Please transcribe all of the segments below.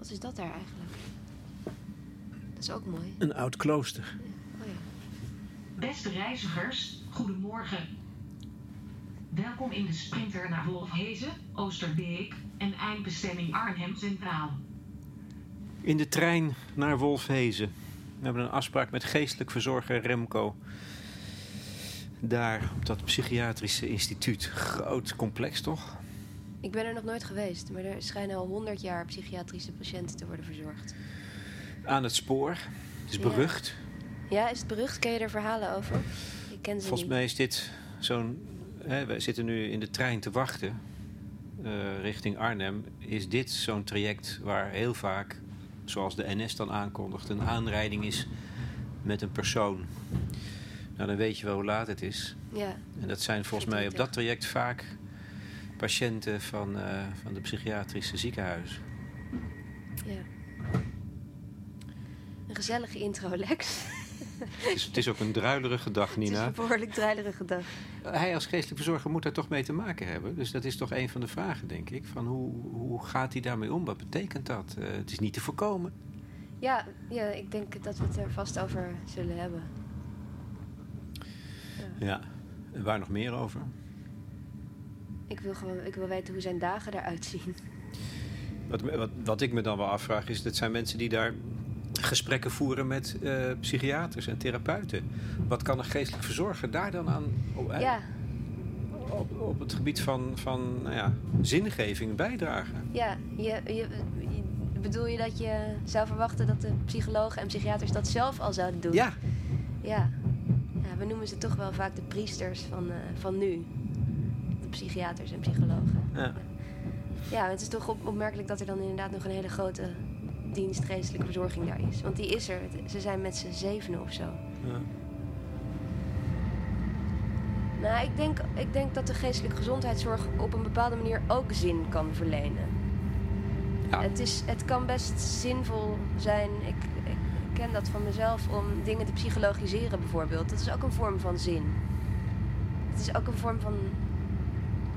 Wat is dat daar eigenlijk? Dat is ook mooi. Een oud klooster. Oh ja. Beste reizigers, goedemorgen. Welkom in de sprinter naar Wolfhezen, Oosterbeek en eindbestemming Arnhem Centraal. In de trein naar Wolfhezen. We hebben een afspraak met geestelijk verzorger Remco. Daar op dat psychiatrische instituut. Groot complex toch? Ik ben er nog nooit geweest, maar er schijnen al honderd jaar psychiatrische patiënten te worden verzorgd. Aan het spoor. Het is berucht. Ja, is het berucht? Ken je er verhalen over? Ik ken ze Volgens niet. mij is dit zo'n. Wij zitten nu in de trein te wachten eh, richting Arnhem. Is dit zo'n traject waar heel vaak, zoals de NS dan aankondigt, een aanrijding is met een persoon? Nou, dan weet je wel hoe laat het is. Ja, En dat zijn volgens mij op dat traject vaak patiënten van, eh, van de psychiatrische ziekenhuis. ja. Een gezellige intro, Lex. Het is, het is ook een druilerige dag, Het is Nina. een behoorlijk druilerige dag. Hij als geestelijk verzorger moet daar toch mee te maken hebben. Dus dat is toch een van de vragen, denk ik. Van hoe, hoe gaat hij daarmee om? Wat betekent dat? Eh, het is niet te voorkomen. Ja, ja, ik denk dat we het er vast over zullen hebben. Ja. En waar nog meer over? Ik wil gewoon ik wil weten hoe zijn dagen eruit zien. Wat, wat, wat ik me dan wel afvraag is... dat zijn mensen die daar gesprekken voeren met eh, psychiaters en therapeuten. Wat kan een geestelijk verzorger daar dan aan... op- hè, Ja, op, op het gebied van, van nou ja, zingeving bijdragen? ja. Je, je, je- bedoel je dat je zou verwachten dat de psychologen en psychiaters dat zelf al zouden doen? Ja, Ja. ja we noemen ze toch wel vaak de priesters van, eh, van nu. Psychiaters en psychologen. Ja. Ja, het is toch op- opmerkelijk dat er dan inderdaad nog een hele grote dienst geestelijke verzorging daar is. Want die is er. Ze zijn met z'n zevenen of zo. ja. Nou, ik denk, ik denk dat de geestelijke gezondheidszorg op een bepaalde manier ook zin kan verlenen. Ja. Het, is, het kan best zinvol zijn. Ik, ik ken dat van mezelf om dingen te psychologiseren bijvoorbeeld. Dat is ook een vorm van zin. Het is ook een vorm van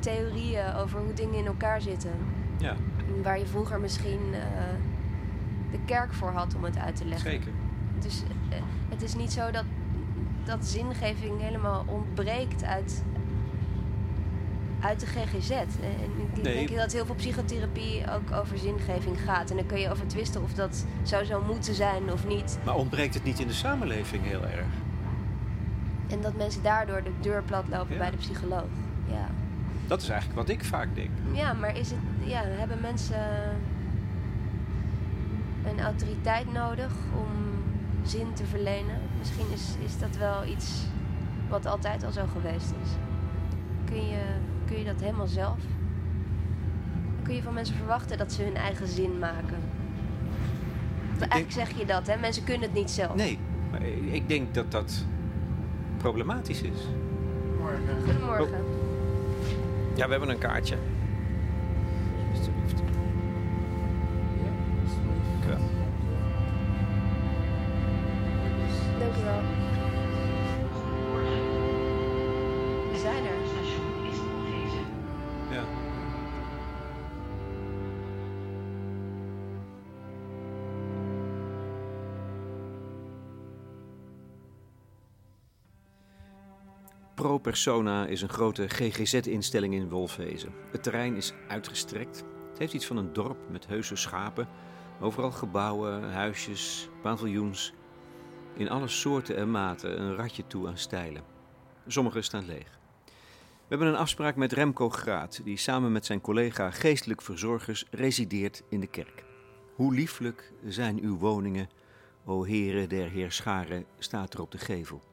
theorieën over hoe dingen in elkaar zitten. ja, Waar je vroeger misschien eh, de kerk voor had om het uit te leggen. zeker. Dus eh, het is niet zo dat, dat zingeving helemaal ontbreekt uit, uit de GGZ. En ik Nee. denk dat heel veel psychotherapie ook over zingeving gaat. En dan kun je over twisten of dat zou zo moeten zijn of niet. Maar ontbreekt het niet in de samenleving heel erg? En dat mensen daardoor de deur plat lopen Ja. bij de psycholoog. Ja. Dat is eigenlijk wat ik vaak denk. ja, maar is het, ja, hebben mensen een autoriteit nodig om zin te verlenen? Misschien is, is dat wel iets wat altijd al zo geweest is. Kun je, kun je dat helemaal zelf? Kun je van mensen verwachten dat ze hun eigen zin maken? Eigenlijk zeg je dat, hè? Mensen kunnen het niet zelf. Nee, maar ik denk dat dat problematisch is. Goedemorgen. Ja, we hebben een kaartje. Pro Persona is een grote GGZ-instelling in Wolfhezen. Het terrein is uitgestrekt. Het heeft iets van een dorp met heuse schapen. Overal gebouwen, huisjes, paviljoens. In alle soorten en maten een ratje toe aan stijlen. Sommige staan leeg. We hebben een afspraak met Remco Graat, die samen met zijn collega geestelijk verzorgers resideert in de kerk. Hoe lieflijk zijn uw woningen, o heren der heerscharen, staat er op de gevel.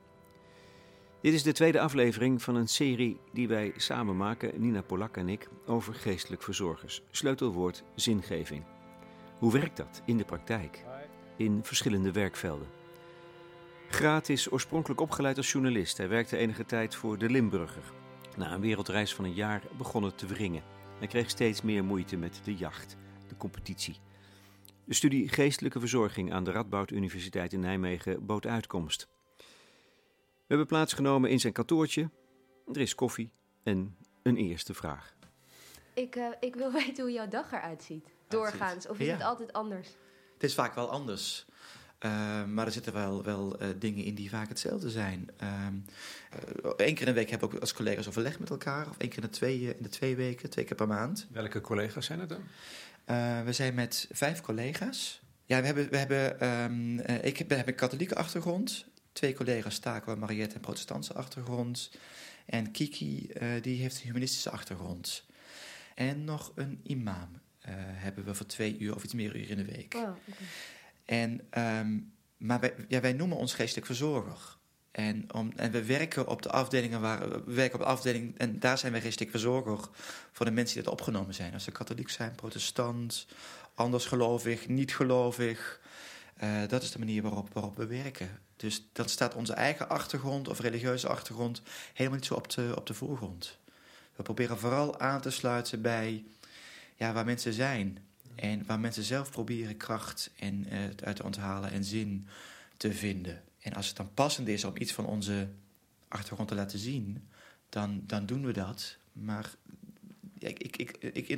Dit is de tweede aflevering van een serie die wij samen maken, Nina Polak en ik, over geestelijk verzorgers. Sleutelwoord zingeving. Hoe werkt dat in de praktijk? In verschillende werkvelden. Graat is oorspronkelijk opgeleid als journalist. Hij werkte enige tijd voor de Limburger. Na een wereldreis van een jaar begon het te wringen. Hij kreeg steeds meer moeite met de jacht, de competitie. De studie Geestelijke Verzorging aan de Radboud Universiteit in Nijmegen bood uitkomst. We hebben plaatsgenomen in zijn kantoortje. Er is koffie en een eerste vraag. Ik, eh, ik wil weten hoe jouw dag eruit ziet. Doorgaans. Of is Ja. het altijd anders? Het is vaak wel anders. Eh, maar er zitten wel, wel eh, dingen in die vaak hetzelfde zijn. Ehm Eén keer in de week hebben we ook als collega's overleg met elkaar. Of één keer in de twee, in de twee weken, twee keer per maand. Welke collega's zijn het dan? Eh, we zijn met vijf collega's. Ja, we hebben, we hebben, ehm, eh, ik heb, heb een katholieke achtergrond. Twee collega's, Taco en Mariette, een protestantse achtergrond. En Kiki, eh, die heeft een humanistische achtergrond. En nog een imam eh, hebben we voor twee uur of iets meer uur in de week. Oh. En, ehm, maar wij, ja, wij noemen ons geestelijk verzorger. En, om, en we werken op de afdelingen waar we werken op de afdeling en daar zijn wij geestelijk verzorger voor de mensen die dat opgenomen zijn. Als ze katholiek zijn, protestant, andersgelovig, niet gelovig. Eh, dat is de manier waarop, waarop we werken. Dus dan staat onze eigen achtergrond of religieuze achtergrond helemaal niet zo op de, op de voorgrond. We proberen vooral aan te sluiten bij ja, waar mensen zijn. En waar mensen zelf proberen kracht en, eh, uit te onthalen en zin te vinden. En als het dan passend is om iets van onze achtergrond te laten zien, dan, dan doen we dat. Maar ja, ik, ik, ik,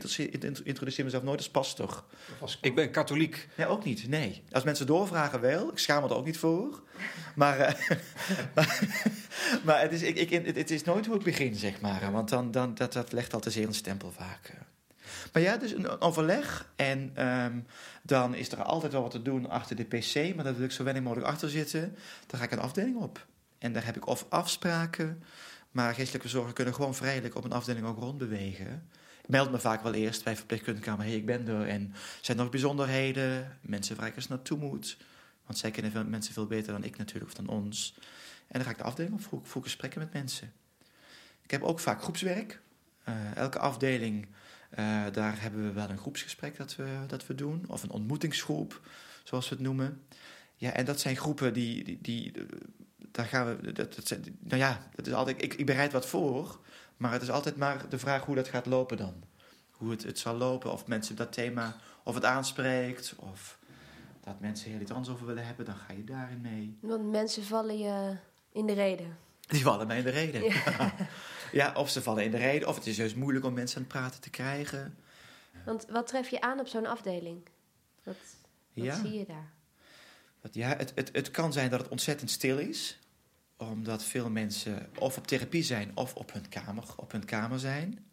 introduceer mezelf nooit als pastor. Ik ben katholiek. Ja, ook niet, nee. Als mensen doorvragen wel, ik schaam me er ook niet voor. Maar, eh, maar, maar het, is, ik, ik, het, is nooit hoe ik begin, zeg maar. Want dan, dan, dat, dat legt al te zeer een stempel vaak. Maar ja, dus een overleg. En ehm, dan is er altijd wel wat te doen achter de pc. Maar daar wil ik zo weinig mogelijk achter zitten. Dan ga ik een afdeling op. En daar heb ik of afspraken. Maar geestelijke zorgen kunnen gewoon vrijelijk op een afdeling ook rondbewegen. Ik meld me vaak wel eerst bij verpleegkundigkamer. hey, ik ben er. En zijn er nog bijzonderheden? Mensen waar ik eens naartoe moet. Want zij kennen veel, mensen veel beter dan ik natuurlijk, of dan ons. En dan ga ik de afdeling op, voer, voer gesprekken met mensen. Ik heb ook vaak groepswerk. Eh, elke afdeling, eh, daar hebben we wel een groepsgesprek dat we, dat we doen. Of een ontmoetingsgroep, zoals we het noemen. Ja, en dat zijn groepen die... die, die eh, daar gaan we... Dat, nou ja, dat is altijd, ik, ik bereid wat voor. Maar het is altijd maar de vraag hoe dat gaat lopen dan. Hoe het, het zal lopen, of mensen dat thema... Of het aanspreekt, of dat mensen heel iets anders over willen hebben, dan ga je daarin mee. Want mensen vallen je in de reden. Die vallen mij in de reden. Ja. Ja. of ze vallen in de reden, of het is juist moeilijk om mensen aan het praten te krijgen. Want wat tref je aan op zo'n afdeling? Wat, wat Ja, zie je daar? Want ja het, het, het kan zijn dat het ontzettend stil is, omdat veel mensen of op therapie zijn of op hun kamer, op hun kamer zijn.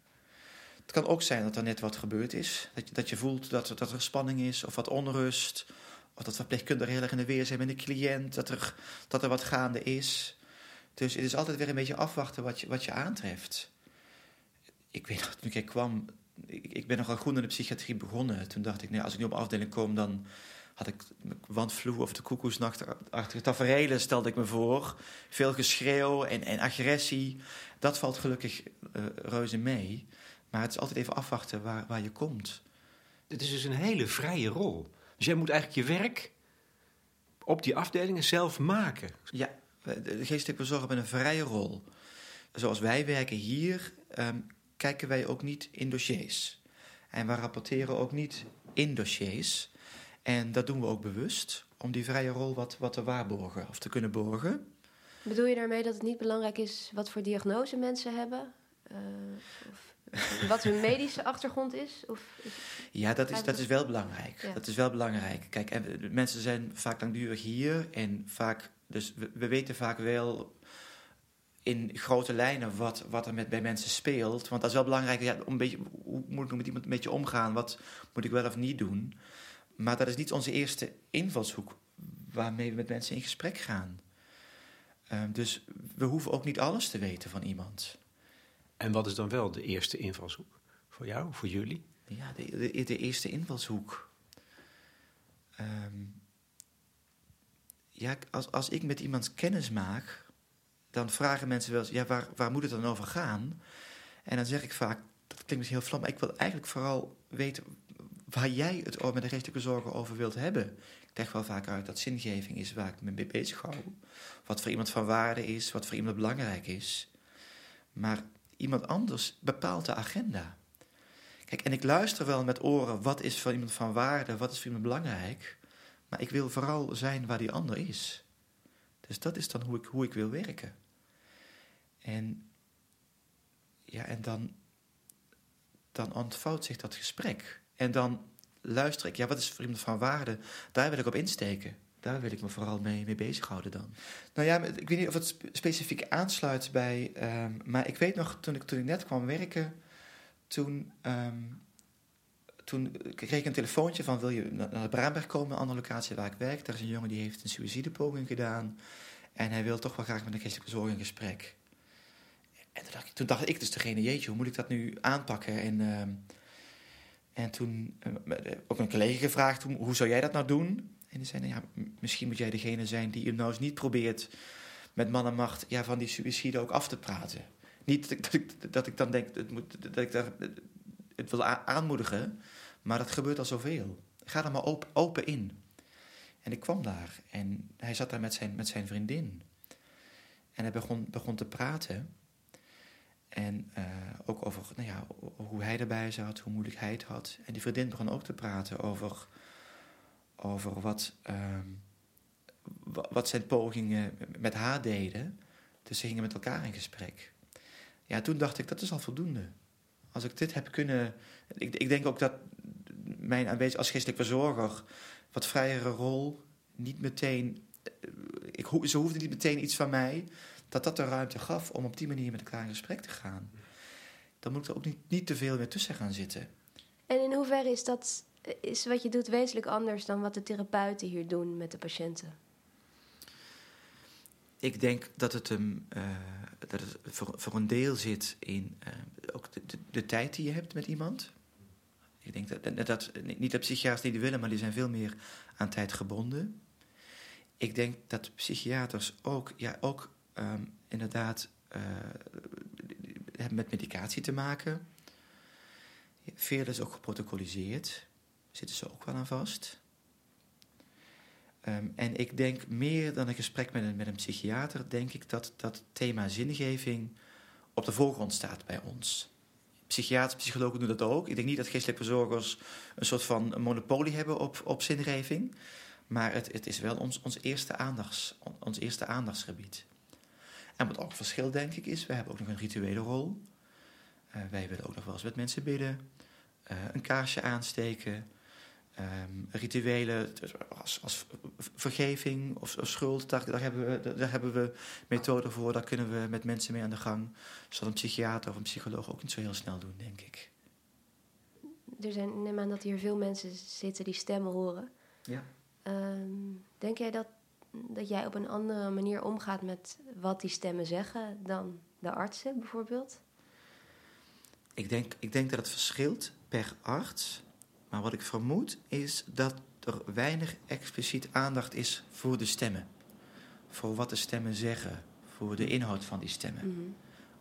Het kan ook zijn dat er net wat gebeurd is. Dat je, dat je voelt dat, dat er spanning is of wat onrust. Of dat verpleegkundigen heel erg in de weer zijn met een cliënt. Dat er, dat er wat gaande is. Dus het is altijd weer een beetje afwachten wat je, wat je aantreft. Ik weet nog, toen ik kwam... Ik, ik ben nogal groen in de psychiatrie begonnen. Toen dacht ik, nee, als ik nu op afdeling kom, dan had ik wandvloer of de koekoesnacht achter tafereelen, stelde ik me voor. Veel geschreeuw en, en agressie. Dat valt gelukkig eh, reuze mee. Maar het is altijd even afwachten waar, waar je komt. Dit is dus een hele vrije rol. Dus jij moet eigenlijk je werk op die afdelingen zelf maken. Ja, de geestelijke verzorger hebben een vrije rol. Zoals wij werken hier, ehm, kijken wij ook niet in dossiers. En we rapporteren ook niet in dossiers. En dat doen we ook bewust, om die vrije rol wat, wat te waarborgen of te kunnen borgen. Bedoel je daarmee dat het niet belangrijk is wat voor diagnose mensen hebben? Eh, of wat hun medische achtergrond is? Of is- Ja, dat is, dat is wel belangrijk. Ja. Dat is wel belangrijk. Kijk, en we- mensen zijn vaak langdurig hier en vaak, dus we, we weten vaak wel in grote lijnen wat, wat er met, bij mensen speelt. Want dat is wel belangrijk. Ja, om een beetje, hoe moet ik met iemand een beetje omgaan? Wat moet ik wel of niet doen? Maar dat is niet onze eerste invalshoek waarmee we met mensen in gesprek gaan. Ehm, dus we hoeven ook niet alles te weten van iemand. En wat is dan wel de eerste invalshoek? Voor jou, voor jullie? Ja, de, de, de eerste invalshoek. Ehm, ja, als, als ik met iemand kennis maak, dan vragen mensen wel eens, ja, waar, waar moet het dan over gaan? En dan zeg ik vaak, dat klinkt misschien heel flauw, maar ik wil eigenlijk vooral weten waar jij het met de geestelijke zorgen over wilt hebben. Ik leg wel vaak uit dat zingeving is waar ik me mee bezig hou. Wat voor iemand van waarde is, wat voor iemand belangrijk is. Maar iemand anders bepaalt de agenda. Kijk, en ik luister wel met oren, wat is voor iemand van waarde, wat is voor iemand belangrijk. Maar ik wil vooral zijn waar die ander is. Dus dat is dan hoe ik, hoe ik wil werken. En, ja, en dan, dan ontvouwt zich dat gesprek. En dan luister ik, ja, wat is iemand van waarde? Daar wil ik op insteken. Daar wil ik me vooral mee, mee bezighouden dan. Nou ja, ik weet niet of het spe- specifiek aansluit bij... ehm, maar ik weet nog, toen ik, toen ik net kwam werken... Toen, ehm, toen kreeg ik een telefoontje van... wil je naar naar Braamberg komen, een andere locatie waar ik werk? Daar is een jongen die heeft een suïcidepoging gedaan... en hij wil toch wel graag met een geestelijke verzorger in gesprek. En toen dacht, ik, toen dacht ik dus degene, jeetje, hoe moet ik dat nu aanpakken? En, ehm, en toen eh, ook een collega gevraagd, hoe, zou jij dat nou doen? En die zei, nou ja, misschien moet jij degene zijn die je nou eens niet probeert met man en macht ja, van die suïcide ook af te praten. Niet dat ik, dat ik, dan denk het moet, dat ik daar, het wil aanmoedigen, maar dat gebeurt al zoveel. Ga er maar open, open in. En ik kwam daar en hij zat daar met zijn, met zijn vriendin. En hij begon, begon te praten. En eh, ook over nou ja, hoe hij erbij zat, hoe moeilijk hij het had. En die vriendin begon ook te praten over, over wat, ehm, wa- wat zijn pogingen met haar deden. Dus ze gingen met elkaar in gesprek. Ja, toen dacht ik, dat is al voldoende. Als ik dit heb kunnen... Ik, ik denk ook dat mijn aanwezigheid als geestelijk verzorger... wat vrijere rol, niet meteen... eh, Ik, ze hoefde niet meteen iets van mij... dat dat de ruimte gaf om op die manier met elkaar in gesprek te gaan. Dan moet ik er ook niet, niet te veel meer tussen gaan zitten. En in hoeverre is, dat, is wat je doet wezenlijk anders dan wat de therapeuten hier doen met de patiënten? Ik denk dat het, hem, eh, dat het voor, voor een deel zit in eh, ook de, de, de tijd die je hebt met iemand. Ik denk dat, dat, dat niet dat psychiaters niet willen, maar die zijn veel meer aan tijd gebonden. Ik denk dat psychiaters ook, ja, ook ehm, inderdaad eh, hebben met medicatie te maken. Veel is ook geprotocoliseerd. Zitten ze ook wel aan vast. Ehm, en ik denk meer dan een gesprek met een, met een psychiater, denk ik dat dat thema zingeving op de voorgrond staat bij ons. Psychiaters, psychologen doen dat ook. Ik denk niet dat geestelijke verzorgers een soort van monopolie hebben op, op zingeving. Maar het, het is wel ons, ons, eerste aandachts, ons eerste aandachtsgebied. En wat ook verschil, denk ik, is, wij hebben ook nog een rituele rol. Eh, wij willen ook nog wel eens met mensen bidden, eh, een kaarsje aansteken. Ehm, rituelen dus als, als vergeving of, of schuld, daar, daar, hebben we, daar hebben we methoden voor. Daar kunnen we met mensen mee aan de gang. Zal een psychiater of een psycholoog ook niet zo heel snel doen, denk ik. Er zijn, neem aan dat hier veel mensen zitten die stemmen horen. Ja. Ehm, denk jij dat, dat jij op een andere manier omgaat met wat die stemmen zeggen dan de artsen bijvoorbeeld? Ik denk, ik denk dat het verschilt per arts. Maar wat ik vermoed is dat er weinig expliciet aandacht is voor de stemmen. Voor wat de stemmen zeggen. Voor de inhoud van die stemmen. Mhm.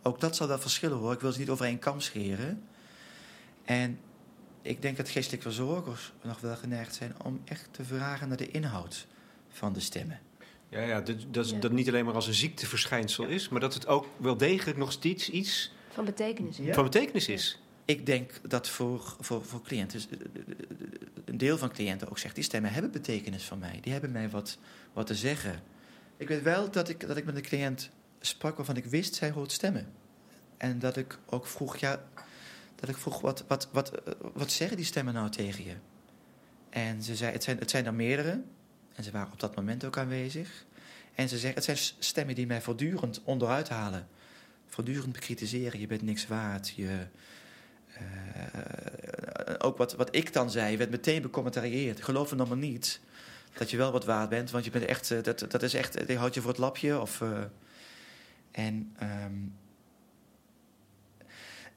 Ook dat zal wel verschillen hoor. Ik wil ze niet over één kam scheren. En ik denk dat geestelijke verzorgers nog wel geneigd zijn om echt te vragen naar de inhoud van de stemmen. Ja, ja dat, dat, is- Ja. dat niet alleen maar als een ziekteverschijnsel is, maar dat het ook wel degelijk nog steeds iets Van betekenis. Ja. van betekenis is. Ik denk dat voor, voor, voor cliënten, eh, een deel van cliënten ook zegt, die stemmen hebben betekenis van mij. Die hebben mij wat, wat te zeggen. Ik weet wel dat ik, dat ik met een cliënt sprak waarvan ik wist, zij hoort stemmen. En dat ik ook vroeg, ja, dat ik vroeg, wat, wat, wat, eh, wat zeggen die stemmen nou tegen je? En ze zei, het zijn, het zijn er meerdere. En ze waren op dat moment ook aanwezig. En ze zeggen, het zijn stemmen die mij voortdurend onderuit halen. Voortdurend bekritiseren, je bent niks waard, je... Eh, ook wat, wat ik dan zei, werd meteen becommentarieerd. Geloof me dan maar niet dat je wel wat waard bent, want je bent echt, eh, dat, dat is echt, die houdt je voor het lapje. Of, eh, en ehm,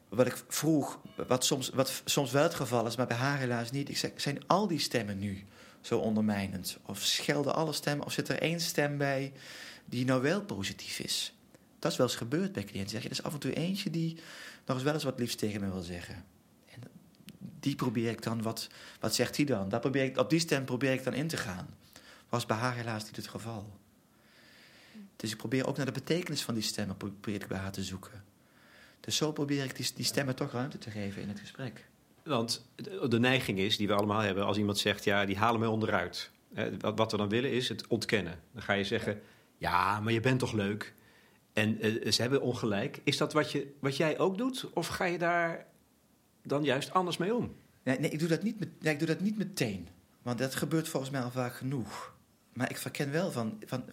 wat ik vroeg, wat soms, wat soms wel het geval is, maar bij haar helaas niet. Ik zeg, zijn al die stemmen nu zo ondermijnend? Of schelden alle stemmen? Of zit er één stem bij die nou wel positief is? Dat is wel eens gebeurd bij cliënten. Zeg je, er is af en toe eentje die nog eens wel eens wat liefst tegen me wil zeggen. En die probeer ik dan, wat, wat zegt hij dan? Daar probeer ik, op die stem probeer ik dan in te gaan. Was bij haar helaas niet het geval. Dus ik probeer ook naar de betekenis van die stemmen probeer ik bij haar te zoeken. Dus zo probeer ik die, die stemmen toch ruimte te geven in het gesprek. Want de neiging is, die we allemaal hebben, als iemand zegt, ja, die halen mij onderuit. Wat we dan willen is het ontkennen. Dan ga je zeggen, ja, maar je bent toch leuk. En eh, ze hebben ongelijk. Is dat wat, je, wat jij ook doet? Of ga je daar dan juist anders mee om? Nee, nee, ik, doe dat niet met, nee, ik doe dat niet meteen. Want dat gebeurt volgens mij al vaak genoeg. Maar ik verken wel van... van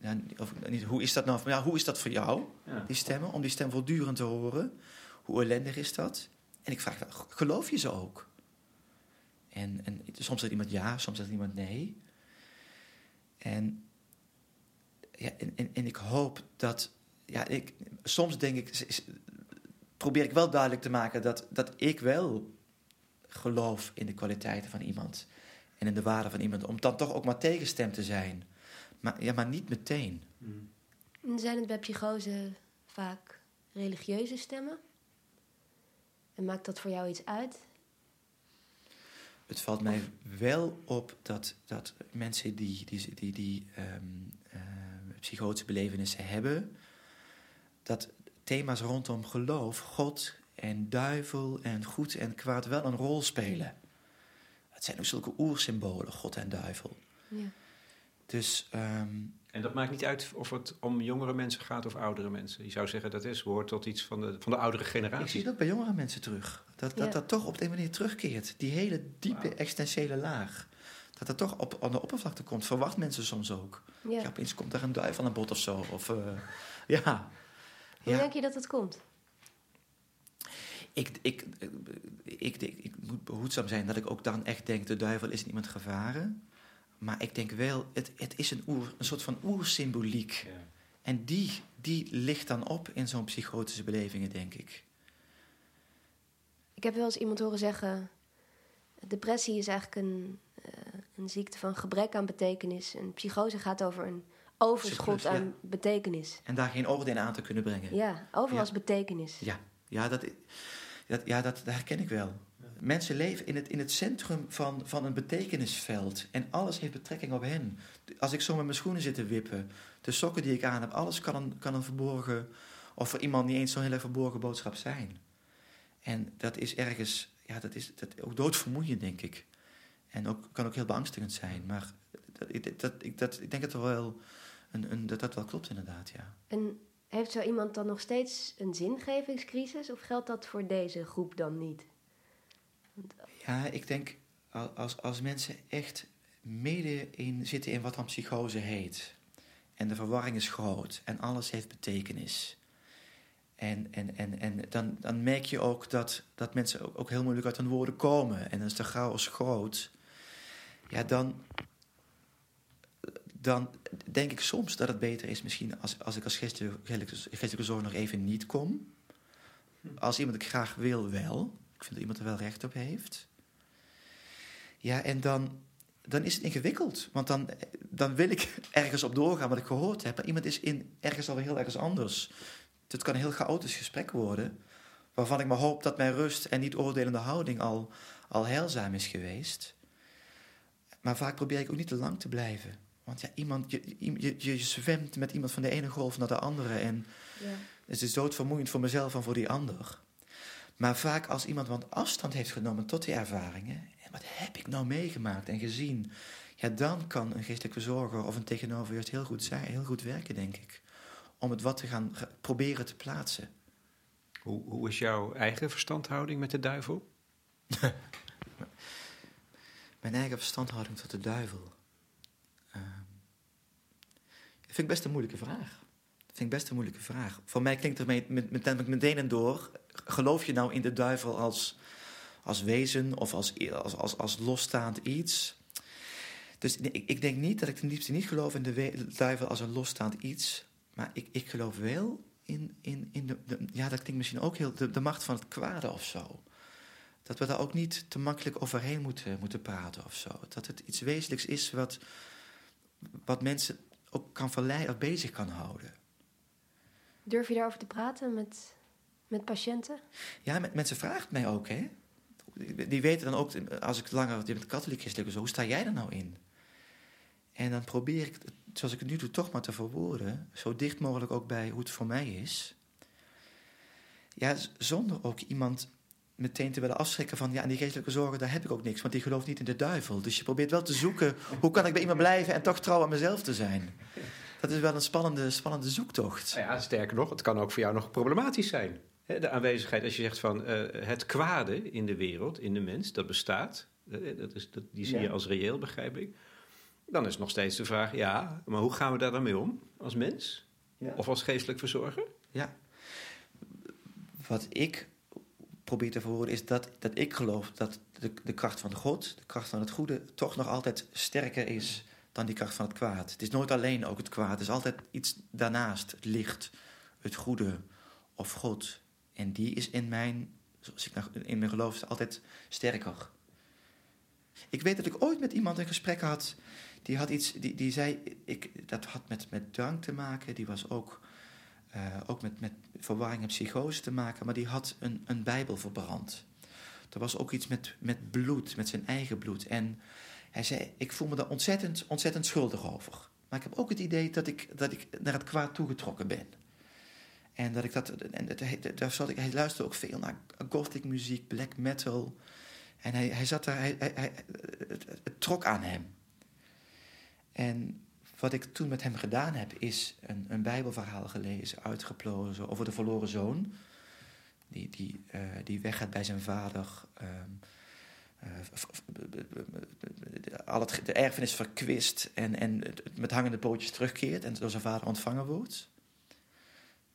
ja, of, niet, hoe, is dat nou, ja, hoe is dat voor jou, Ja. die stemmen? Om die stem voortdurend te horen. Hoe ellendig is dat? En ik vraag wel, geloof je ze ook? En, en soms zegt iemand ja, soms zegt iemand nee. En, ja, en, en, en ik hoop dat... Ja, ik, soms denk ik... probeer ik wel duidelijk te maken dat, dat ik wel geloof in de kwaliteiten van iemand. En in de waarde van iemand. Om dan toch ook maar tegenstem te zijn. Maar, ja, maar niet meteen. En Zijn het bij psychose vaak religieuze stemmen? En maakt dat voor jou iets uit? Het valt mij wel op dat, dat mensen die, die, die, die eh, psychotische belevenissen hebben, dat thema's rondom geloof, God en duivel en goed en kwaad wel een rol spelen. Het zijn ook zulke oersymbolen, God en duivel. Ja. Dus ehm, En dat maakt niet uit of het om jongere mensen gaat of oudere mensen. Je zou zeggen dat is, behoort tot iets van de, van de oudere ik zie generatie. het ook bij jongere mensen terug. Dat dat, Ja. dat toch op een manier terugkeert. Die hele diepe existentiële laag. Dat dat toch op, aan de oppervlakte komt. Verwacht mensen soms ook. Ja. Ja, opeens komt er een duif aan een bod of zo. Of, eh, ja. Hoe ja. denk je dat het komt? Ik, ik, ik, ik, ik, ik moet behoedzaam zijn dat ik ook dan echt denk... de duivel is niemand gevaren. Maar ik denk wel, het, het is een, oer, een soort van oersymboliek. Ja. En die, die ligt dan op in zo'n psychotische belevingen, denk ik. Ik heb wel eens iemand horen zeggen... depressie is eigenlijk een, eh, een ziekte van gebrek aan betekenis. En psychose gaat over een overschot Surplus, ja. aan betekenis. En daar geen oordeel aan te kunnen brengen. Ja, overal Ja. is betekenis. Ja, ja, dat, dat, ja dat, dat herken ik wel. Mensen leven in het, in het centrum van, van een betekenisveld. En alles heeft betrekking op hen. Als ik zo met mijn schoenen zit te wippen, de sokken die ik aan heb, alles kan een, kan een verborgen, of voor iemand niet eens zo'n hele verborgen boodschap zijn. En dat is ergens, ja, dat is dat, ook doodvermoeiend, denk ik. En ook, kan ook heel beangstigend zijn. Maar dat, ik- dat, ik, dat, ik denk dat, wel een, een, dat dat wel klopt, inderdaad, ja. En heeft zo iemand dan nog steeds een zingevingscrisis? Of geldt dat voor deze groep dan niet? Ja, ik denk al- als, als mensen echt mede in, zitten in wat dan psychose heet. En de verwarring is groot en alles heeft betekenis. En, en, en, en dan, dan merk je ook dat, dat mensen ook, ook heel moeilijk uit hun woorden komen. En als de chaos groot, ja, dan, dan denk ik soms dat het beter is misschien als, als ik als geestelijke, geestelijke zorg nog even niet kom. Als iemand ik graag wil, wel. Vind dat iemand er wel recht op heeft. Ja, en dan, dan is het ingewikkeld. Want dan, dan wil ik ergens op doorgaan wat ik gehoord heb. Maar iemand is in, ergens alweer heel ergens anders. Het kan een heel chaotisch gesprek worden. Waarvan ik maar hoop dat mijn rust en niet oordelende houding al, al heilzaam is geweest. Maar vaak probeer ik ook niet te lang te blijven. Want ja, iemand, je, je, je zwemt met iemand van de ene golf naar de andere. En Ja. het is doodvermoeiend voor mezelf en voor die ander. Maar vaak als iemand wat afstand heeft genomen tot die ervaringen. En wat heb ik nou meegemaakt en gezien? Ja, dan kan een geestelijke verzorger of een tegenover juist heel goed zijn, heel goed werken, denk ik. Om het wat te gaan proberen te plaatsen. Hoe, hoe is jouw eigen verstandhouding met de duivel? Mijn eigen verstandhouding tot de duivel. Dat vind ik best een moeilijke vraag. Dat vind ik best een moeilijke vraag. Voor mij klinkt er met, met, met, meteen en door. Geloof je nou in de duivel als, als wezen of als, als, als, als losstaand iets? Dus ik, ik denk niet dat ik ten diepste niet geloof in de duivel als een losstaand iets. Maar ik, ik geloof wel in, in, in de, Ja, dat klinkt misschien ook heel. De, de macht van het kwade of zo. Dat we daar ook niet te makkelijk overheen moeten, moeten praten of zo. Dat het iets wezenlijks is wat, wat mensen ook kan verleiden of bezig kan houden. Durf je daarover te praten met, met patiënten? Ja, men- mensen vragen het mij ook, hè. Die weten dan ook, als ik langer met katholiek christelijk zo, hoe sta jij er nou in? En dan probeer ik, zoals ik het nu doe, toch maar te verwoorden. Zo dicht mogelijk ook bij hoe het voor mij is. Ja, zonder ook iemand meteen te willen afschrikken van... ja, en die geestelijke zorgen, daar heb ik ook niks, want die gelooft niet in de duivel. Dus je probeert wel te zoeken, hoe kan ik bij iemand blijven... en toch trouw aan mezelf te zijn. Dat is wel een spannende, spannende zoektocht. Nou ja, sterker nog, het kan ook voor jou nog problematisch zijn. De aanwezigheid, als je zegt van eh, het kwade in de wereld, in de mens, dat bestaat. eh, dat is, dat, die zie Ja. je als reëel, begrijp ik. Dan is nog steeds de vraag, ja, maar hoe gaan we daar dan mee om? Als mens? Ja. Of als geestelijk verzorger? Ja. Wat ik probeer te verwoorden is dat, dat ik geloof dat de, de kracht van God, de kracht van het goede, toch nog altijd sterker is dan die kracht van het kwaad. Het is nooit alleen ook het kwaad. Het is altijd iets daarnaast. Het licht, het goede of God. En die is in mijn, zoals ik nou- in mijn geloof, altijd sterker. Ik weet dat ik ooit met iemand een gesprek had. Die had iets, die, die zei, ik, dat had met, met drank te maken. Die was ook, eh, ook met, met verwarring en psychose te maken. Maar die had een, een Bijbel verbrand. Er was ook iets met, met bloed, met zijn eigen bloed. En hij zei, ik voel me daar ontzettend, ontzettend schuldig over. Maar ik heb ook het idee dat ik, dat ik naar het kwaad toegetrokken ben. En dat ik dat, en het, daar zat ik, hij luisterde ook veel naar gothic muziek, black metal. En hij, hij zat daar, hij, hij, het, trok aan hem. En wat ik toen met hem gedaan heb, is een, een Bijbelverhaal gelezen, uitgeplozen over de verloren zoon. Die, die, eh, die weggaat bij zijn vader. v- al het, de erfenis verkwist en, en met hangende pootjes terugkeert en door zijn vader ontvangen wordt.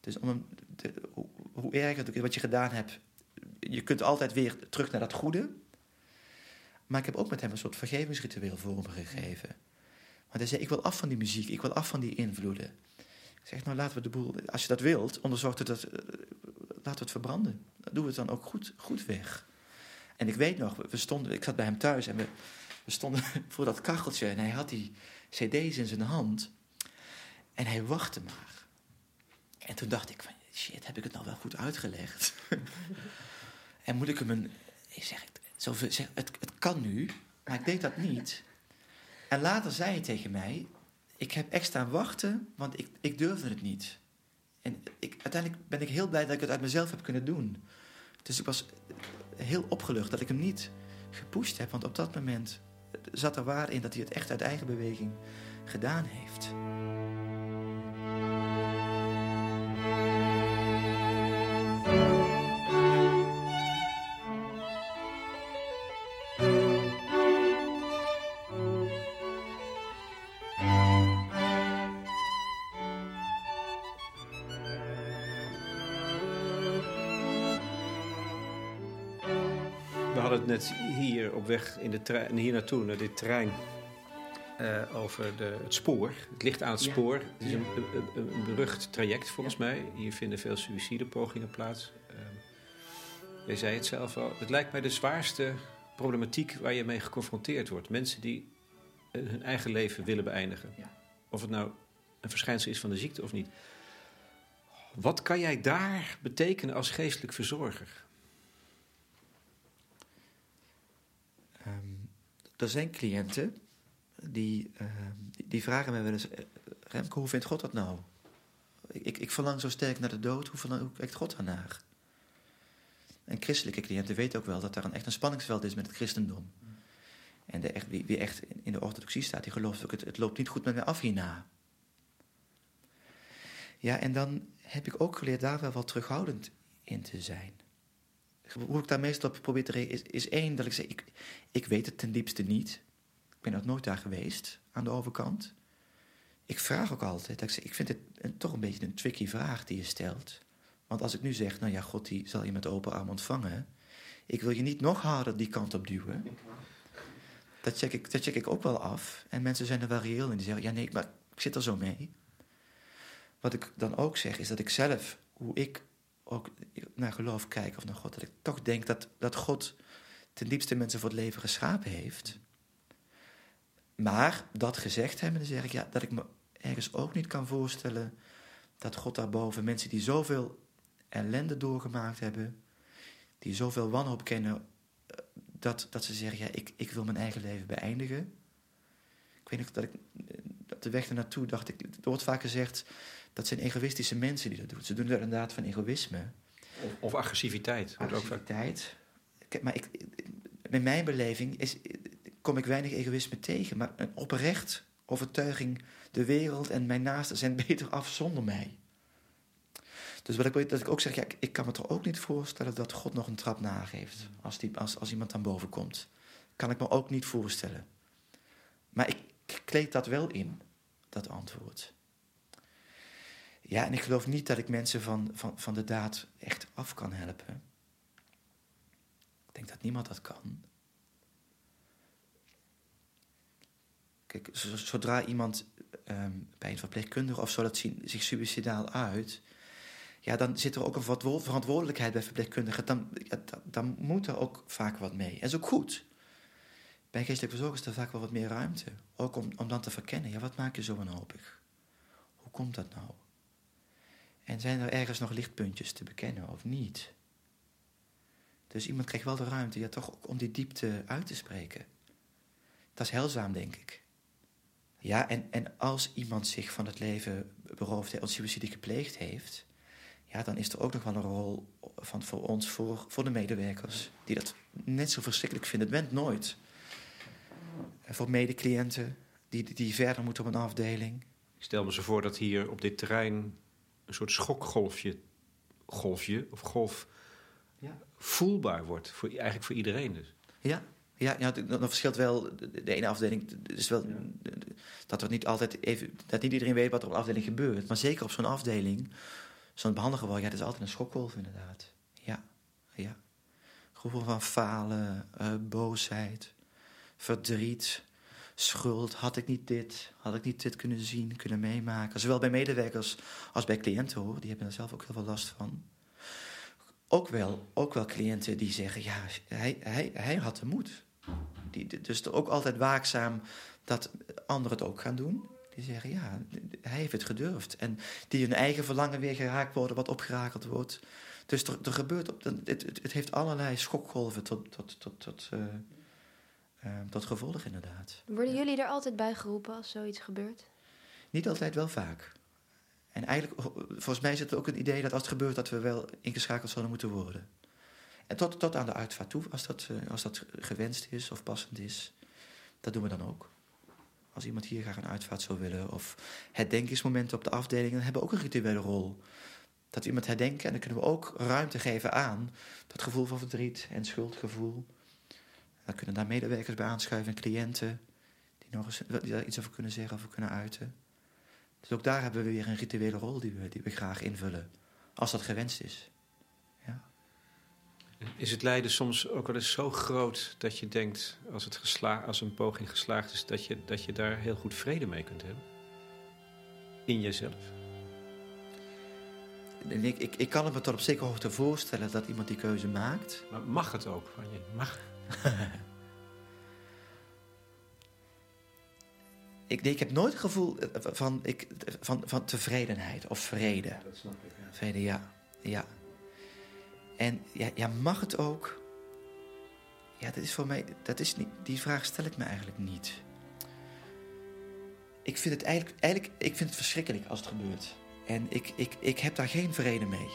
Dus om hoe, hoe erg het ook wat je gedaan hebt, je kunt altijd weer terug naar dat goede. Maar ik heb ook met hem een soort vergevingsritueel voor gegeven. Want hij zei, ik wil af van die muziek, ik wil af van die invloeden. Ik zeg, nou laten we de boel, als je dat wilt, onderzocht het, dat, eh, laten we het verbranden. Dan doen we het dan ook goed, goed weg. En ik weet nog, we stonden, ik zat bij hem thuis en we, we stonden voor dat kacheltje en hij had die cd's in zijn hand. En hij wachtte maar. En toen dacht ik van, shit, heb ik het nou wel goed uitgelegd? en moet ik hem een... Ik zeg, zoveel, zeg het, het kan nu, maar ik deed dat niet. En later zei hij tegen mij, ik heb extra wachten, want ik, ik durfde het niet. En ik, uiteindelijk ben ik heel blij dat ik het uit mezelf heb kunnen doen. Dus ik was heel opgelucht dat ik hem niet gepusht heb. Want op dat moment zat er waar in dat hij het echt uit eigen beweging gedaan heeft. Op weg in de trein, hier naartoe, naar dit trein, eh, over de, het spoor. Het ligt aan het Ja. spoor. Het is een, een, een berucht traject volgens mij. Hier vinden veel suïcidepogingen plaats. Uh, jij zei het zelf al. Het lijkt mij de zwaarste problematiek waar je mee geconfronteerd wordt. Mensen die eh, hun eigen leven willen beëindigen. Ja. Of het nou een verschijnsel is van de ziekte of niet. Wat kan jij daar betekenen als geestelijk verzorger? Er zijn cliënten die, ehm, die, vragen mij wel eens... eh, Remke, hoe vindt God dat nou? Ik, ik, ik verlang zo sterk naar de dood, hoe, verlang, kijkt God daarnaar? En christelijke cliënten weten ook wel dat er een echt een spanningsveld is met het christendom. En de wie, wie echt in de orthodoxie staat, die gelooft ook, het, het loopt niet goed met mij af hierna. Ja, en dan heb ik ook geleerd daar wel wat terughoudend in te zijn. Hoe ik daar meestal op probeer te reageren is, is één, dat ik zeg, ik, ik weet het ten diepste niet. Ik ben ook nooit daar geweest, aan de overkant. Ik vraag ook altijd, dat ik, ik vind het een, toch een beetje een tricky vraag die je stelt. Want als ik nu zeg, nou ja, God die zal je met open arm ontvangen. Ik wil je niet nog harder die kant op duwen. Dat check ik, dat check ik ook wel af. En mensen zijn er wel reëel in. Die zeggen, ja nee, maar ik zit er zo mee. Wat ik dan ook zeg, is dat ik zelf, hoe ik ook naar geloof kijk of naar God, dat ik toch denk dat, dat God ten diepste mensen voor het leven geschapen heeft. Maar dat gezegd hebben, dan zeg ik ja, dat ik me ergens ook niet kan voorstellen dat God daarboven mensen die zoveel ellende doorgemaakt hebben, die zoveel wanhoop kennen, eh, dat, dat ze zeggen, ja, ik, ik wil mijn eigen leven beëindigen. Ik weet nog dat ik eh, op de weg ernaartoe dacht, ik, er wordt vaak gezegd, dat zijn egoïstische mensen die dat doen. Ze doen dat inderdaad van egoïsme. Of, of agressiviteit. Agressiviteit. Maar ik, in mijn beleving is, kom ik weinig egoïsme tegen. Maar een oprecht overtuiging, de wereld en mijn naasten zijn beter af zonder mij. Dus wat ik, dat ik ook zeg, ja, ik, kan me toch ook niet voorstellen dat God nog een trap nageeft als, die, als, als iemand dan boven komt. Kan ik me ook niet voorstellen. Maar ik kleed dat wel in, dat antwoord. Ja, en ik geloof niet dat ik mensen van, van, van de daad echt af kan helpen. Ik denk dat niemand dat kan. Kijk, zodra iemand ehm, bij een verpleegkundige of zo dat zien, zich suicidaal uit, ja, dan zit er ook een verantwoordelijkheid bij verpleegkundigen. Dan, dan, dan, moet er ook vaak wat mee. En is ook goed. Bij geestelijke verzorgers is er vaak wel wat meer ruimte. Ook om, om dan te verkennen, ja, wat maak je zo wanhopig? Hoe komt dat nou? En zijn er ergens nog lichtpuntjes te bekennen of niet? Dus iemand krijgt wel de ruimte ja, toch ook om die diepte uit te spreken. Dat is heilzaam, denk ik. Ja, en, en als iemand zich van het leven beroofd heeft, of suïcide gepleegd heeft, ja, dan is er ook nog wel een rol van, voor ons, voor, voor de medewerkers, die dat net zo verschrikkelijk vinden. Het bent nooit. Voor medecliënten die, die verder moeten op een afdeling. Ik stel me zo voor dat hier op dit terrein een soort schokgolfje, golfje of golf ja. voelbaar wordt, voor, eigenlijk voor iedereen dus. Ja, ja, ja, dan verschilt wel. De ene afdeling is wel dat er niet altijd even. dat niet iedereen weet wat er op de afdeling gebeurt. Maar zeker op zo'n afdeling, zo'n behandelgeval, ja, dat is altijd een schokgolf inderdaad. Ja, ja. Gevoel van falen, uh, boosheid, verdriet, schuld. Had ik niet dit, had ik niet dit kunnen zien, kunnen meemaken. Zowel bij medewerkers als bij cliënten hoor. Die hebben er zelf ook heel veel last van. Ook wel, ook wel cliënten die zeggen, ja, hij, hij, hij had de moed. Die, dus ook altijd waakzaam dat anderen het ook gaan doen. Die zeggen, ja, hij heeft het gedurfd. En die hun eigen verlangen weer geraakt worden, wat opgerakeld wordt. Dus er, er gebeurt, het, het, het heeft allerlei schokgolven tot, tot, tot, tot, uh, tot gevolg, inderdaad. Worden jullie er altijd bij geroepen als zoiets gebeurt? Niet altijd, wel vaak. En eigenlijk, volgens mij zit er ook een idee dat als het gebeurt, dat we wel ingeschakeld zouden moeten worden. En tot, tot aan de uitvaart toe, als dat, uh, als dat gewenst is of passend is. Dat doen we dan ook. Als iemand hier graag een uitvaart zou willen. Of herdenkingsmomenten op de afdeling. Dan hebben we ook een rituele rol. Dat we iemand herdenken. En dan kunnen we ook ruimte geven aan dat gevoel van verdriet en schuldgevoel. Dan kunnen daar medewerkers bij aanschuiven en cliënten. Die, nog eens, die daar iets over kunnen zeggen of kunnen uiten. Dus ook daar hebben we weer een rituele rol die we, die we graag invullen. Als dat gewenst is. Is het lijden soms ook wel eens zo groot dat je denkt, als, het gesla als een poging geslaagd is, dat je, dat je daar heel goed vrede mee kunt hebben? In jezelf? Ik, ik, ik kan het me tot op zekere hoogte voorstellen dat iemand die keuze maakt. Maar mag het ook van je? Mag? ik, ik heb nooit het gevoel van, ik, van, van tevredenheid of vrede. Dat snap ik. Ja. Vrede, ja. ja. En ja, ja, mag het ook? Ja, dat is voor mij, dat is niet, die vraag stel ik me eigenlijk niet. Ik vind het eigenlijk, eigenlijk ik vind het verschrikkelijk als het gebeurt. En ik, ik, ik heb daar geen vrede mee.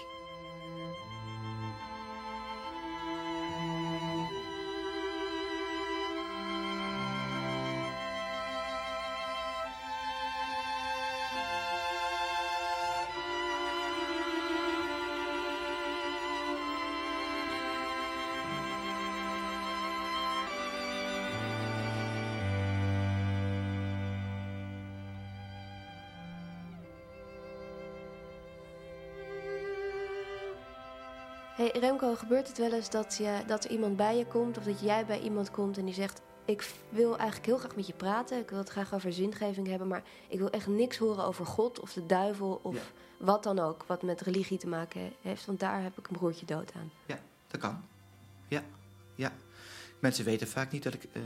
Gebeurt het wel eens dat, je, dat er iemand bij je komt of dat jij bij iemand komt en die zegt: Ik wil eigenlijk heel graag met je praten, ik wil het graag over zingeving hebben, maar ik wil echt niks horen over God of de duivel of wat dan ook wat met religie te maken heeft, want daar heb ik een broertje dood aan. Ja, dat kan. Ja, ja. Mensen weten vaak niet dat ik uh,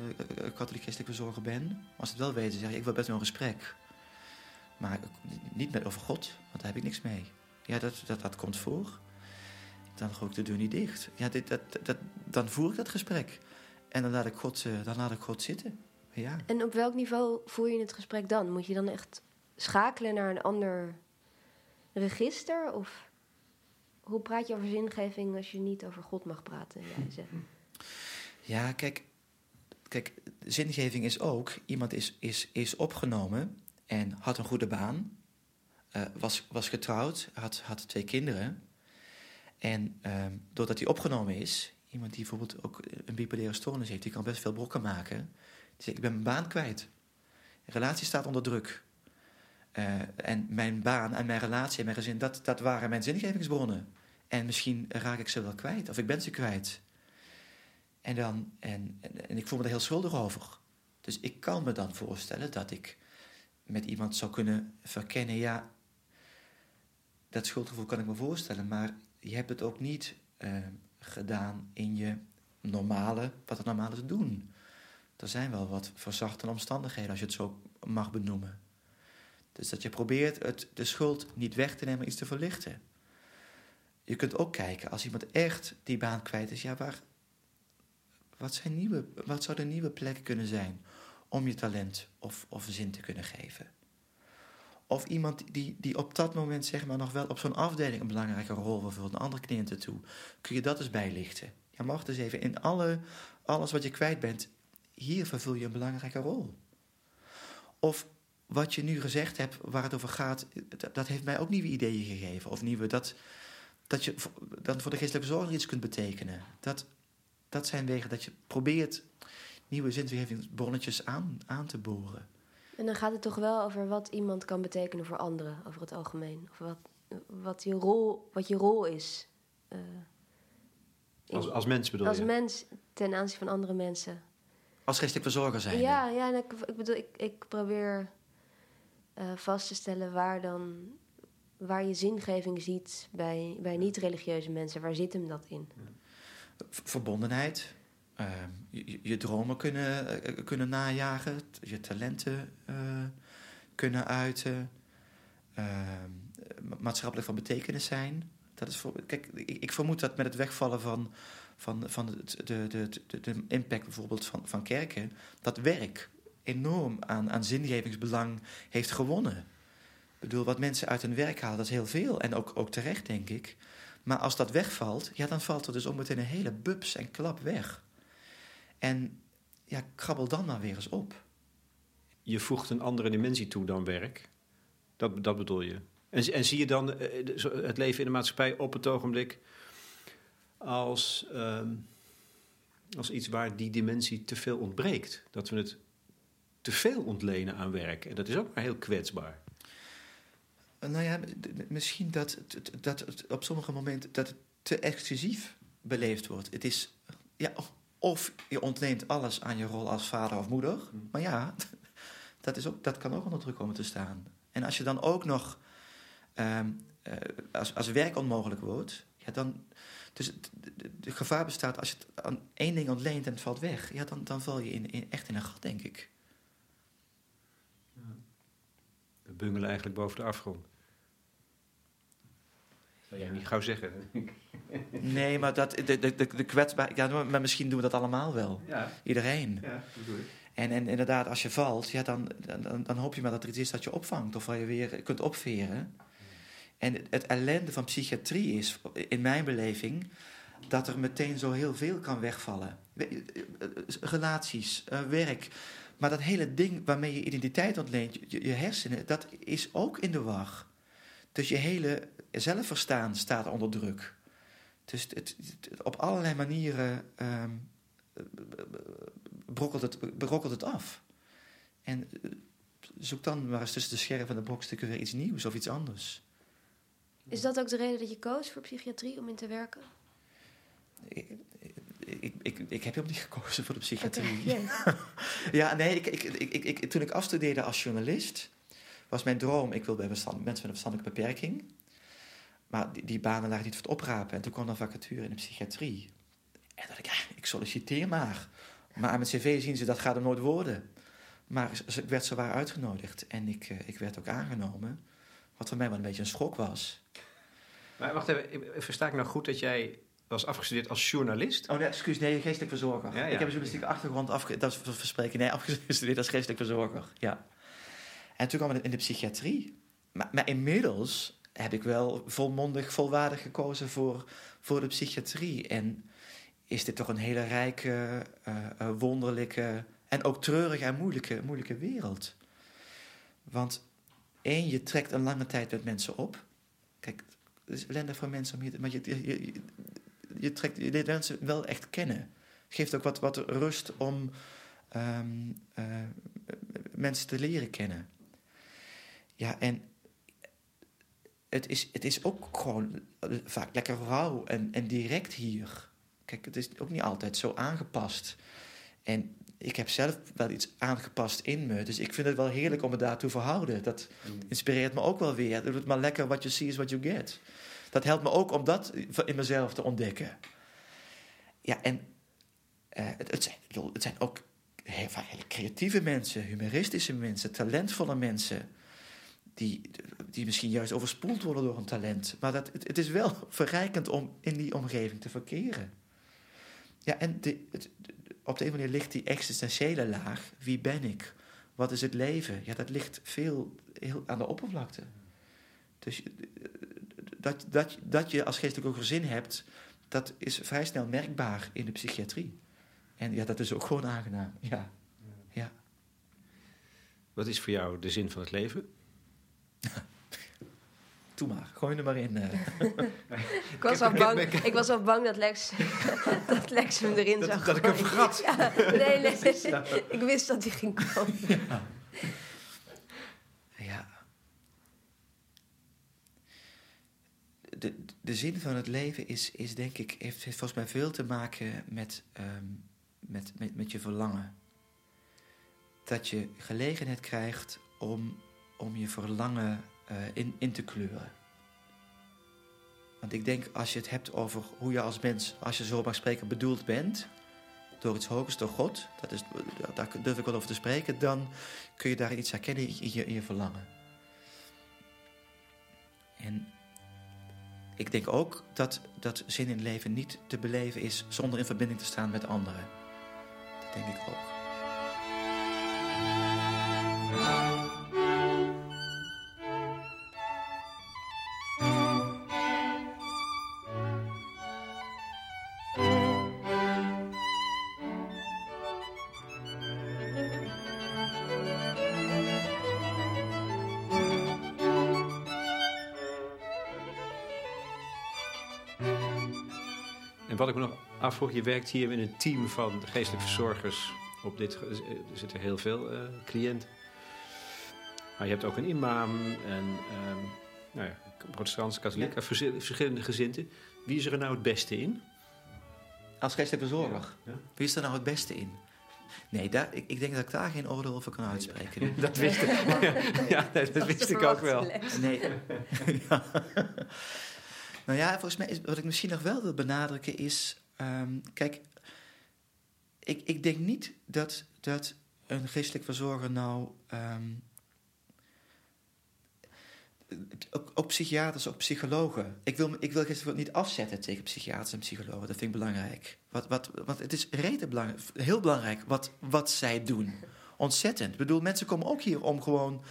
katholiek christelijk verzorger ben. Als ze het wel weten, zeg ik: Ik wil best wel een gesprek. Maar niet met over God, want daar heb ik niks mee. Ja, dat, dat, dat komt voor dan gooi ik de deur niet dicht. Ja, dit, dat, dat, dan voer ik dat gesprek. En dan laat ik God, uh, dan laat ik God zitten. Ja. En op welk niveau voer je het gesprek dan? Moet je dan echt schakelen naar een ander register? Of hoe praat je over zingeving als je niet over God mag praten? Ja, ja kijk, kijk, zingeving is ook... iemand is, is, is opgenomen en had een goede baan... eh, was, was getrouwd, had, had twee kinderen. En ehm, doordat hij opgenomen is, iemand die bijvoorbeeld ook een bipolaire stoornis heeft, die kan best veel brokken maken. Die zegt, ik ben mijn baan kwijt. De relatie staat onder druk. Eh, en mijn baan en mijn relatie en mijn gezin, dat, dat waren mijn zingevingsbronnen. En misschien raak ik ze wel kwijt, of ik ben ze kwijt. En, dan, en, en, en ik voel me er heel schuldig over. Dus ik kan me dan voorstellen dat ik met iemand zou kunnen verkennen, ja, dat schuldgevoel kan ik me voorstellen, maar je hebt het ook niet eh, gedaan in je normale, wat het normaal is doen. Er zijn wel wat verzachtende omstandigheden, als je het zo mag benoemen. Dus dat je probeert het, de schuld niet weg te nemen, maar iets te verlichten. Je kunt ook kijken, als iemand echt die baan kwijt is, ja, waar, wat, zijn nieuwe, wat zouden nieuwe plekken kunnen zijn om je talent of, of zin te kunnen geven? Of iemand die, die op dat moment zeg maar, nog wel op zo'n afdeling een belangrijke rol vervult, naar andere cliënten toe. Kun je dat eens bijlichten? Je mag dus even in alle, alles wat je kwijt bent, hier vervul je een belangrijke rol. Of wat je nu gezegd hebt, waar het over gaat, dat, heeft mij ook nieuwe ideeën gegeven. Of nieuwe, dat, dat je dan voor de geestelijke zorg iets kunt betekenen. Dat, dat zijn wegen dat je probeert nieuwe zingevingbronnetjes aan, aan te boren. En dan gaat het toch wel over wat iemand kan betekenen voor anderen, over het algemeen. Of wat, wat, je, rol, wat je rol is. Uh, als, als mens bedoel als je? Als mens ten aanzien van andere mensen. Als geestelijk verzorger zijn. Ja, ja en ik, ik bedoel, ik, ik probeer uh, vast te stellen waar dan waar je zingeving ziet bij, bij niet-religieuze mensen. Waar zit hem dat in? Verbondenheid. Uh, je, dromen kunnen, uh, kunnen najagen. Je talenten uh, kunnen uiten. Ehm, maatschappelijk van betekenis zijn. Dat is voor, kijk, ik, vermoed dat met het wegvallen van, van, van de, de, de, de, impact bijvoorbeeld van, van kerken... dat werk enorm aan, aan zingevingsbelang heeft gewonnen. Ik bedoel, wat mensen uit hun werk halen, dat is heel veel. En ook, ook terecht, denk ik. Maar als dat wegvalt, ja, dan valt er dus ook meteen een hele bubs en klap weg. En ja, krabbel dan maar weer eens op. Je voegt een andere dimensie toe dan werk. Dat, dat bedoel je. En, en zie je dan het leven in de maatschappij op het ogenblik als, uh, als iets waar die dimensie te veel ontbreekt? Dat we het te veel ontlenen aan werk. En dat is ook maar heel kwetsbaar. Nou ja, misschien dat, dat het op sommige momenten dat het te exclusief beleefd wordt. Het is, ja, of je ontneemt alles aan je rol als vader of moeder. Maar ja, dat, is ook, dat kan ook onder druk komen te staan. En als je dan ook nog, um, uh, als, als werk onmogelijk wordt, ja, dan. Dus het de, gevaar bestaat als je het aan één ding ontleent en het valt weg, ja, dan, dan val je in, in, echt in een gat, denk ik. We bungelen eigenlijk boven de afgrond. Dat zou jij niet gauw zeggen. nee, maar dat, de, de, de, de kwetsbaar... Ja, maar misschien doen we dat allemaal wel. Ja. Iedereen. Ja, ik. En, en inderdaad, als je valt, ja, dan, dan, dan hoop je maar dat er iets is dat je opvangt. Of waar je weer kunt opveren. En het ellende van psychiatrie is, in mijn beleving... dat er meteen zo heel veel kan wegvallen. Relaties, werk... Maar dat hele ding waarmee je identiteit ontleent, je, je, hersenen, dat is ook in de war. Dus je hele zelfverstaan staat onder druk. Dus het, het, op allerlei manieren um, brokkelt, het, brokkelt het af. En zoek dan maar eens tussen de scherven van de brokstukken weer iets nieuws of iets anders. Is dat ook de reden dat je koos voor psychiatrie om in te werken? Ik, ik, ik, ik heb helemaal niet gekozen voor de psychiatrie. Okay, yes. ja, nee, ik, ik, ik, ik, toen ik afstudeerde als journalist, was mijn droom, ik wil bij bestand, mensen met een verstandelijke beperking. Maar die, die banen lagen niet voor het oprapen. En toen kwam er vacature in de psychiatrie. En dacht ik, ja, ik solliciteer maar. Maar aan mijn cv zien ze, dat gaat er nooit worden. Maar ik werd zowaar uitgenodigd. En ik, ik werd ook aangenomen. Wat voor mij wel een beetje een schok was. Maar wacht even, versta ik nou goed dat jij was afgestudeerd als journalist? Oh nee, excuus, nee, geestelijk verzorger. Ja, ja. Ik heb een journalistieke achtergrond, afge dat is verspreken. Nee, afgestudeerd als geestelijk verzorger, ja. En toen kwam ik in de psychiatrie. Maar, maar inmiddels heb ik wel volmondig, volwaardig gekozen voor, voor de psychiatrie. En is dit toch een hele rijke, uh, wonderlijke en ook treurige en moeilijke, moeilijke wereld. Want één, je trekt een lange tijd met mensen op. Kijk, het is ellendig voor mensen om hier... Maar je, je, je, je, trekt, je mensen wel echt kennen. Het geeft ook wat, wat rust om ehm, eh, mensen te leren kennen. Ja, en het is, het is ook gewoon vaak lekker rauw en, en direct hier. Kijk, het is ook niet altijd zo aangepast. En ik heb zelf wel iets aangepast in me. Dus ik vind het wel heerlijk om me daartoe te verhouden. Dat inspireert me ook wel weer. Het doet maar lekker what you see is what you get. Dat helpt me ook om dat in mezelf te ontdekken. Ja, en eh, het, het, zijn, het ook heel vaak hele creatieve mensen, humoristische mensen, talentvolle mensen. Die, die misschien juist overspoeld worden door een talent. Maar dat, het, is wel verrijkend om in die omgeving te verkeren. Ja, en de, op de een manier ligt die existentiële laag. Wie ben ik? Wat is het leven? Ja, dat ligt veel heel aan de oppervlakte. Dus eh, dat, dat, dat je als geestelijk gezin hebt, dat is vrij snel merkbaar in de psychiatrie. En ja, dat is ook gewoon aangenaam. Ja. ja. Wat is voor jou de zin van het leven? Doe maar, gooi er maar in. eh. Ik was, al bang, ik was al bang dat Lex, dat Lex hem erin Dat- zou dat ik hem vergat. Ja, nee, nee. Ik wist dat hij ging komen. Ja. De, de zin van het leven is, is denk ik, heeft, heeft volgens mij veel te maken met, ehm, met, met, met je verlangen. Dat je gelegenheid krijgt om, om je verlangen eh, in, in te kleuren. Want ik denk, als je het hebt over hoe je als mens, als je zo mag spreken, bedoeld bent, door iets hogers, door God, dat is, daar durf ik wel over te spreken, dan kun je daar iets herkennen in je, in je verlangen. En ik denk ook dat, dat zin in leven niet te beleven is zonder in verbinding te staan met anderen. Dat denk ik ook. En wat ik me nog afvroeg, je werkt hier in een team van geestelijke verzorgers. Op dit, er zitten heel veel eh, cliënten. Maar je hebt ook een imam en ehm nou ja, protestants, katholiek, eh, verschillende gezinten. Wie is er nou het beste in? Als geestelijke verzorger, Ja. wie is er nou het beste in? Nee, daar, ik, ik denk dat ik daar geen oordeel over kan uitspreken. Dat wist ik. ja, dat wist ik ook wel. Nee. Nou ja, volgens mij is wat ik misschien nog wel wil benadrukken is... ehm, kijk, ik, ik denk niet dat, dat een geestelijk verzorger nou... ehm, ook, psychiaters, ook psychologen. Ik wil, ik wil geestelijk niet afzetten tegen psychiaters en psychologen. Dat vind ik belangrijk. Wat, wat, want het is reden belangrijk, heel belangrijk wat, wat zij doen. Ontzettend. Ik bedoel, mensen komen ook hier om gewoon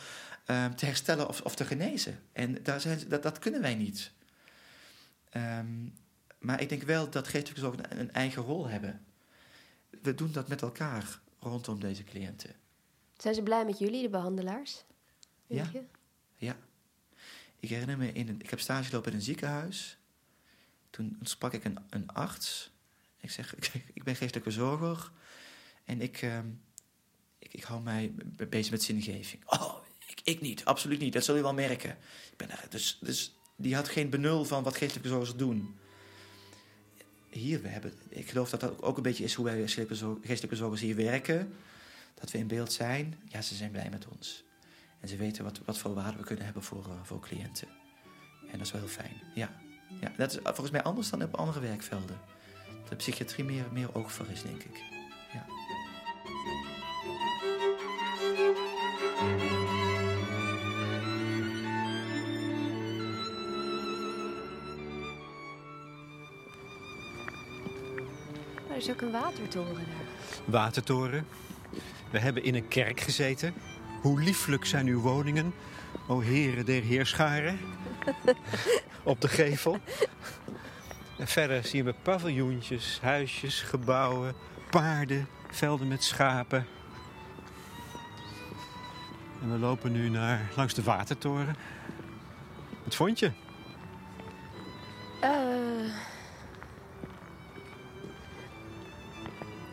ehm, te herstellen of, of te genezen. En daar zijn, dat, dat kunnen wij niet. Ehm, maar ik denk wel dat geestelijke zorgen een, een eigen rol hebben. We doen dat met elkaar rondom deze cliënten. Zijn ze blij met jullie, de behandelaars? Ja. je? Ja. Ik herinner me, in een, ik heb stage gelopen in een ziekenhuis. Toen sprak ik een, een arts. Ik zeg, ik, ik ben geestelijke verzorger. En ik, ehm, ik, ik hou mij be- bezig met zingeving. Oh, ik, ik niet, absoluut niet. Dat zul je wel merken. Ik ben, daar- dus, dus die had geen benul van wat geestelijke verzorgers doen. Hier, we hebben, ik geloof dat dat ook- een beetje is hoe wij geestelijke verzorgers hier werken. Dat we in beeld zijn. Ja, ze zijn blij met ons. En ze weten wat, wat voor waarde we kunnen hebben voor, eh, voor cliënten. En dat is wel heel fijn. Ja. ja, dat is eh, volgens mij anders dan op andere werkvelden. Dat de psychiatrie meer, meer oog voor is, denk ik. Is ook een watertoren daar. Watertoren. We hebben in een kerk gezeten. Hoe lieflijk zijn uw woningen, o heren der heerscharen. Op de gevel. En verder zien we paviljoentjes, huisjes, gebouwen, paarden, velden met schapen. En we lopen nu naar, langs de watertoren. Wat vond je?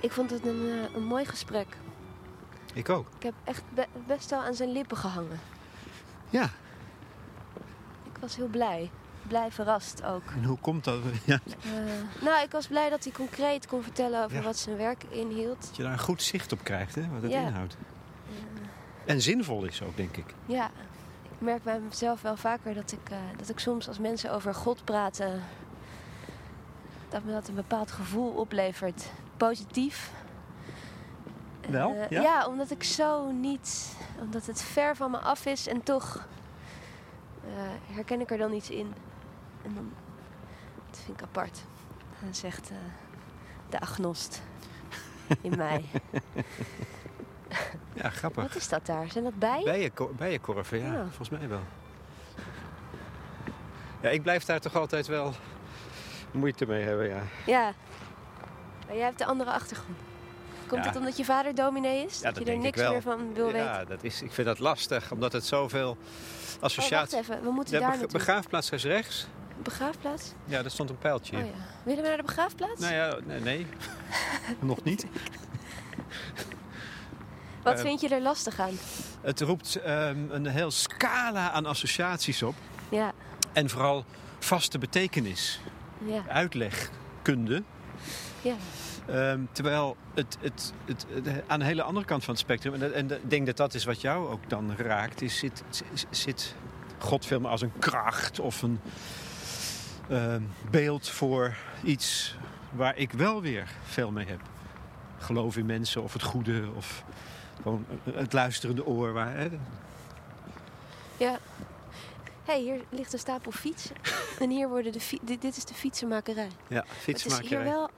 Ik vond het een, eh, een mooi gesprek. Ik ook. Ik heb echt be- best wel aan zijn lippen gehangen. Ja. Ik was heel blij. Blij verrast ook. En hoe komt dat? Ja, Eh, nou, ik was blij dat hij concreet kon vertellen over Ja. wat zijn werk inhield. dat je daar een goed zicht op krijgt, hè? Wat het Ja. inhoudt. En zinvol is ook, denk ik. Ja, ik merk bij mezelf wel vaker dat ik, eh, dat ik soms als mensen over God praten, dat me dat een bepaald gevoel oplevert. Positief. Wel, Eh, ja? ja, omdat ik zo niet, omdat het ver van me af is en toch eh, herken ik er dan iets in. En dan, dat vind ik apart. Dan zegt eh, de agnost in mij. Ja, grappig. Wat is dat daar? Zijn dat bijen? Bijenko- Bijenkorven, ja, Ja. volgens mij wel. Ja, ik blijf daar toch altijd wel moeite mee hebben, ja. Ja. Maar jij hebt de andere achtergrond. Komt Ja. het omdat je vader dominee is? Ja, dat, dat je er niks wel. meer van wil weten? Ja, dat is, ik vind dat lastig, omdat het zoveel Oh, wacht even. We moeten de daar bega- naartoe. begraafplaats is rechts. Begraafplaats? Ja, daar stond een pijltje. Oh ja. Willen we naar de begraafplaats? Nou ja, nee, nee. nog niet. Wat eh, vind je er lastig aan? Het roept ehm, een heel scala aan associaties op. Ja, En vooral vaste betekenis, ja, uitlegkunde. Ja. Ehm, terwijl het, het, het, het- aan de hele andere kant van het spectrum, en, ik denk dat dat is wat jou ook dan raakt, is zit, zit- God veel meer als een kracht of een ehm, beeld voor iets waar ik wel weer veel mee heb. Geloof in mensen of het goede of gewoon het luisterende oor. Waar, hè, ja. hey, hier ligt een stapel fietsen. en hier worden de fi- dit, dit is de fietsenmakerij. ja, Het is hier wel...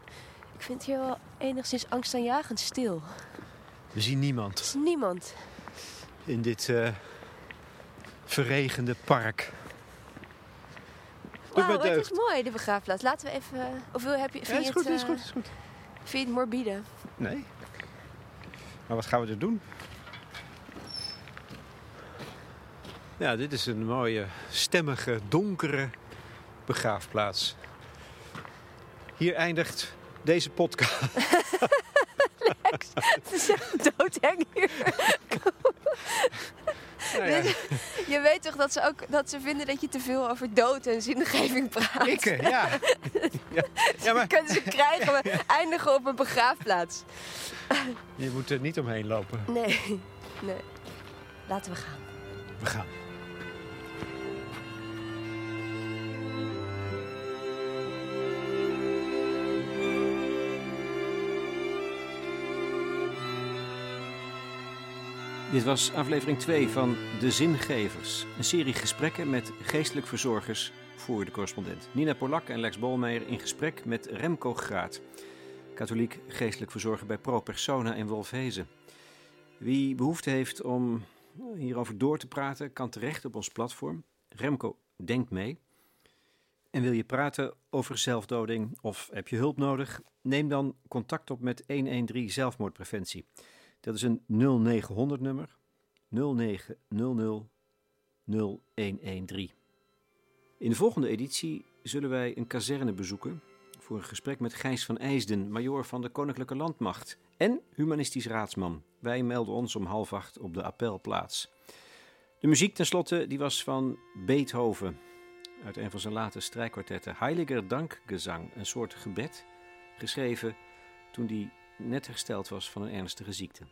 Ik vind het hier wel enigszins angstaanjagend stil. We zien niemand Er is niemand. in dit eh, verregende park. Doe Wauw, het is mooi, de begraafplaats. Laten we even... Of wil, heb je, vind Ja, is goed, het, is eh, goed, is goed. Vind je het morbide? Nee. Maar wat gaan we er doen? Ja, dit is een mooie, stemmige, donkere begraafplaats. Hier eindigt deze podcast. Het is echt doodeng hier. Nou ja, Je weet toch dat ze ook dat ze vinden dat je te veel over dood en zingeving praat. ik, eh, ja. ja. Ja, maar Kunnen ze krijgen, we eindigen op een begraafplaats. je moet er niet omheen lopen. Nee, nee. Laten we gaan. We gaan. Dit was aflevering 2 van De Zingevers. Een serie gesprekken met geestelijk verzorgers voor de correspondent. Nina Polak en Lex Bolmeijer in gesprek met Remco Graat. Katholiek geestelijk verzorger bij Pro Persona in Wolfhezen. Wie behoefte heeft om hierover door te praten, kan terecht op ons platform. Remco denkt mee. En wil je praten over zelfdoding of heb je hulp nodig? Neem dan contact op met 113 zelfmoordpreventie. Dat is een 0900 nummer 0900 0113. In de volgende editie zullen wij een kazerne bezoeken voor een gesprek met Gijs van IJsden, majoor van de Koninklijke Landmacht en humanistisch raadsman. Wij melden ons om half acht op de appelplaats. De muziek tenslotte die was van Beethoven uit een van zijn late strijkkwartetten. Heiliger Dankgezang, een soort gebed, geschreven toen hij net hersteld was van een ernstige ziekte.